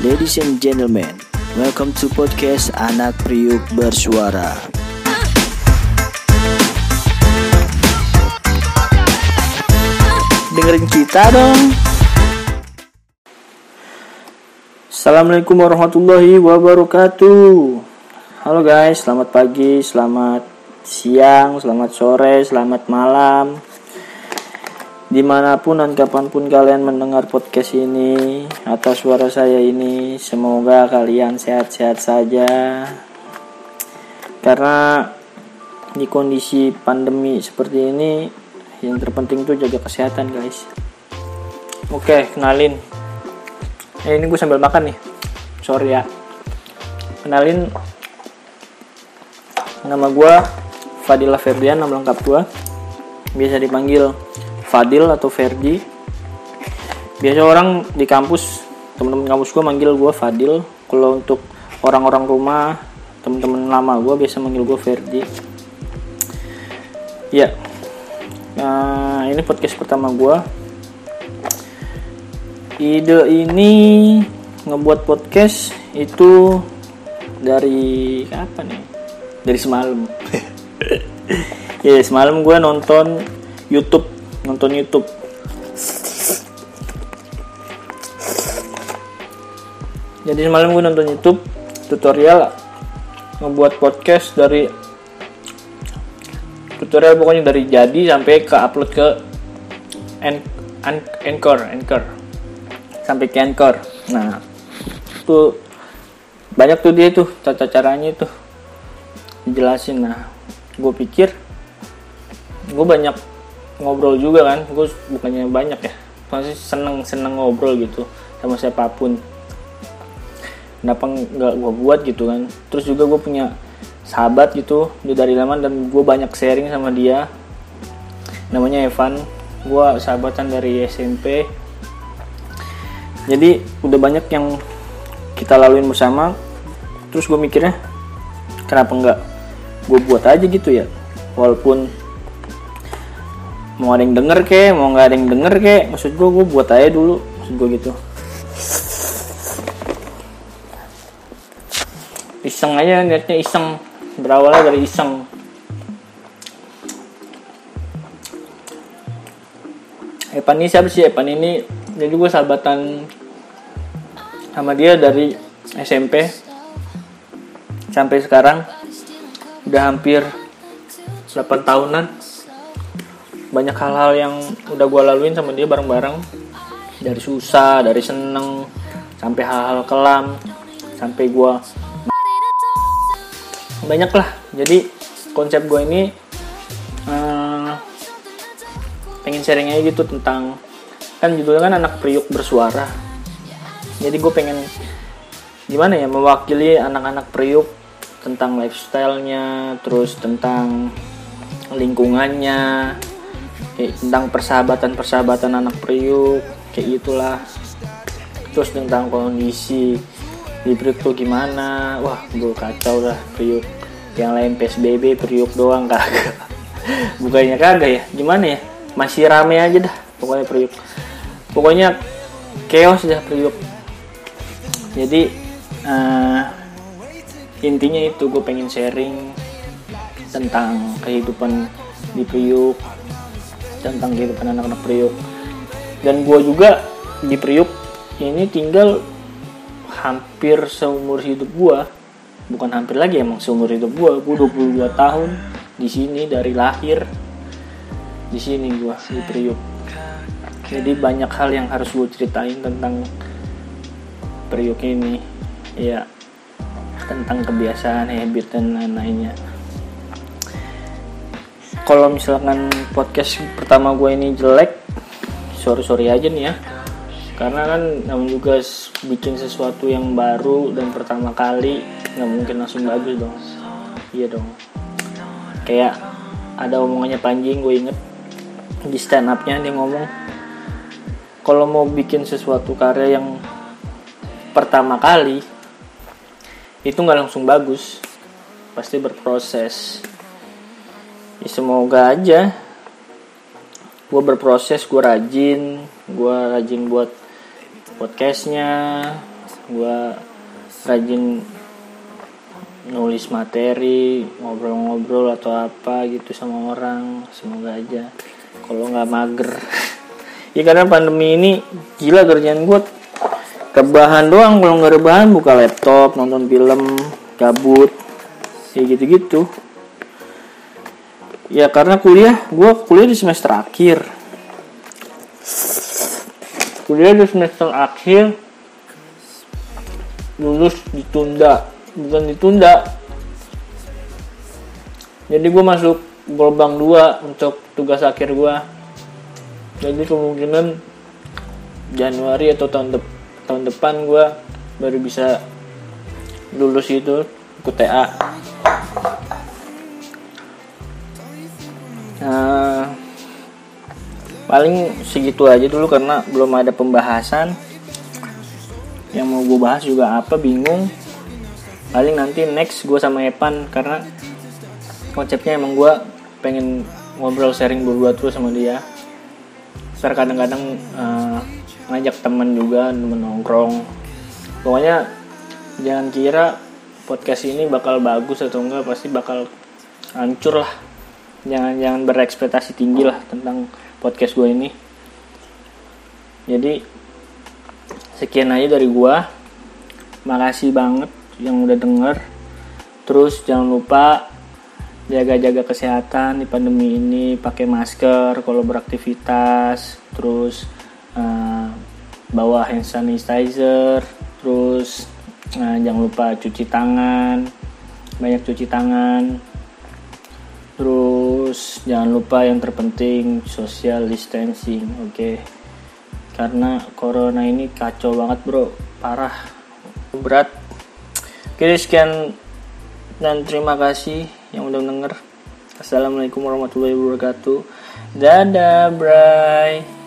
Ladies and gentlemen, welcome to podcast Anak Priuk Bersuara. Dengerin kita dong. Assalamualaikum warahmatullahi wabarakatuh. Halo guys, selamat pagi, selamat siang, selamat sore, selamat malam. Di mana pun dan kapan pun kalian mendengar podcast ini atau suara saya ini, semoga kalian sehat-sehat saja. Karena di kondisi pandemi seperti ini, yang terpenting tuh jaga kesehatan guys. Oke, kenalin. Eh, ini gue sambil makan nih. Sorry ya. Kenalin nama gue Fadila Ferdian, nama lengkap gue. Biasa dipanggil Fadil atau Ferdi. Biasa orang di kampus teman-teman kampus gue manggil gue Fadil. Kalau untuk orang-orang rumah teman-teman lama gue biasa manggil gue Ferdi. Ya. Nah, ini podcast pertama gue ide ini ngebuat podcast itu dari kapan ya? Dari semalam ya semalam gue nonton YouTube nonton YouTube. Jadi semalam gue nonton YouTube tutorial membuat podcast dari tutorial pokoknya dari jadi sampai ke upload ke Anchor Anchor. Sampai ke Anchor. Nah tuh banyak tuh dia tuh cara caranya itu jelasin nah gue pikir gue banyak ngobrol juga kan gue bukannya banyak ya masih seneng seneng ngobrol gitu sama siapa pun. Kenapa nggak gue buat gitu kan? Terus juga gue punya sahabat gitu dia dari lama dan gue banyak sharing sama dia. Namanya Evan gue sahabatan dari SMP jadi udah banyak yang kita laluin bersama. Terus gue mikirnya kenapa nggak gue buat aja gitu ya. Walaupun mau ada yang denger ke mau nggak ada yang denger ke maksud gue gue buat aja dulu maksud gue gitu. Iseng aja niatnya iseng. Berawalnya dari iseng. Epan ini siapa sih? Epan ini jadi gue sahabatan sama dia dari SMP sampai sekarang udah hampir 8 tahunan. Banyak hal-hal yang udah gue laluin sama dia bareng-bareng. Dari susah dari seneng sampai hal-hal kelam sampai gue banyak lah. Jadi konsep gue ini uh, pengen sharing aja gitu tentang kan judulnya kan anak priuk bersuara. Jadi gue pengen gimana ya mewakili anak-anak priuk tentang lifestyle-nya terus tentang lingkungannya kayak tentang persahabatan persahabatan anak priuk kayak gitulah. Terus tentang kondisi di priuk tuh gimana. Wah gue kacau lah priuk yang lain psbb priuk doang kagak. Bukannya kagak ya? Gimana ya? Masih rame aja dah pokoknya priuk pokoknya chaos dah priuk jadi uh, intinya itu gue pengen sharing tentang kehidupan di Priuk tentang kehidupan anak-anak Priuk. Dan gue juga di Priuk ini tinggal hampir seumur hidup gue bukan hampir lagi emang seumur hidup gue gue 22 tahun di sini dari lahir di sini gue di Priuk. Jadi banyak hal yang harus gue ceritain tentang Priuk ini. Ya tentang kebiasaan habit dan lain-lainnya. Kalau misalkan podcast pertama gue ini jelek sorry sorry aja nih ya. Karena kan namun juga bikin sesuatu yang baru dan pertama kali nggak mungkin langsung bagus dong. Iya dong. Kayak ada omongannya Panji gue inget. Di stand upnya dia ngomong kalau mau bikin sesuatu karya yang pertama kali itu nggak langsung bagus. Pasti berproses. Ya semoga aja gue berproses gue rajin gue rajin buat podcastnya gue rajin nulis materi ngobrol-ngobrol atau apa gitu sama orang. Semoga aja. Kalau nggak mager. Ya karena pandemi ini gila kerjaan gue rebahan doang kalau nggak rebahan buka laptop nonton film gabut ya gitu-gitu. Ya karena kuliah gue kuliah di semester akhir. Kuliah di semester akhir lulus ditunda. Bukan ditunda. Jadi gue masuk gelombang 2 untuk tugas akhir gue jadi kemungkinan Januari atau tahun, de tahun depan gue baru bisa lulus itu ikut TA nah, paling segitu aja dulu karena belum ada pembahasan. Yang mau gue bahas juga apa bingung. Paling nanti next gue sama Evan karena konsepnya emang gue pengen ngobrol sharing berdua terus sama dia. Ntar kadang-kadang uh, ngajak temen juga temen nongkrong. Pokoknya jangan kira podcast ini bakal bagus atau enggak pasti bakal hancur lah. Jangan jangan berekspektasi tinggi lah tentang podcast gue ini. Jadi sekian aja dari gue makasih banget yang udah denger. Terus jangan lupa jaga-jaga kesehatan di pandemi ini. Pakai masker kalau beraktivitas. Terus bawa hand sanitizer terus uh, jangan lupa cuci tangan banyak cuci tangan terus jangan lupa yang terpenting social distancing oke okay? karena corona ini kacau banget bro parah berat Oke sekian dan terima kasih yang udah denger. Assalamualaikum warahmatullahi wabarakatuh. Dadah, bray.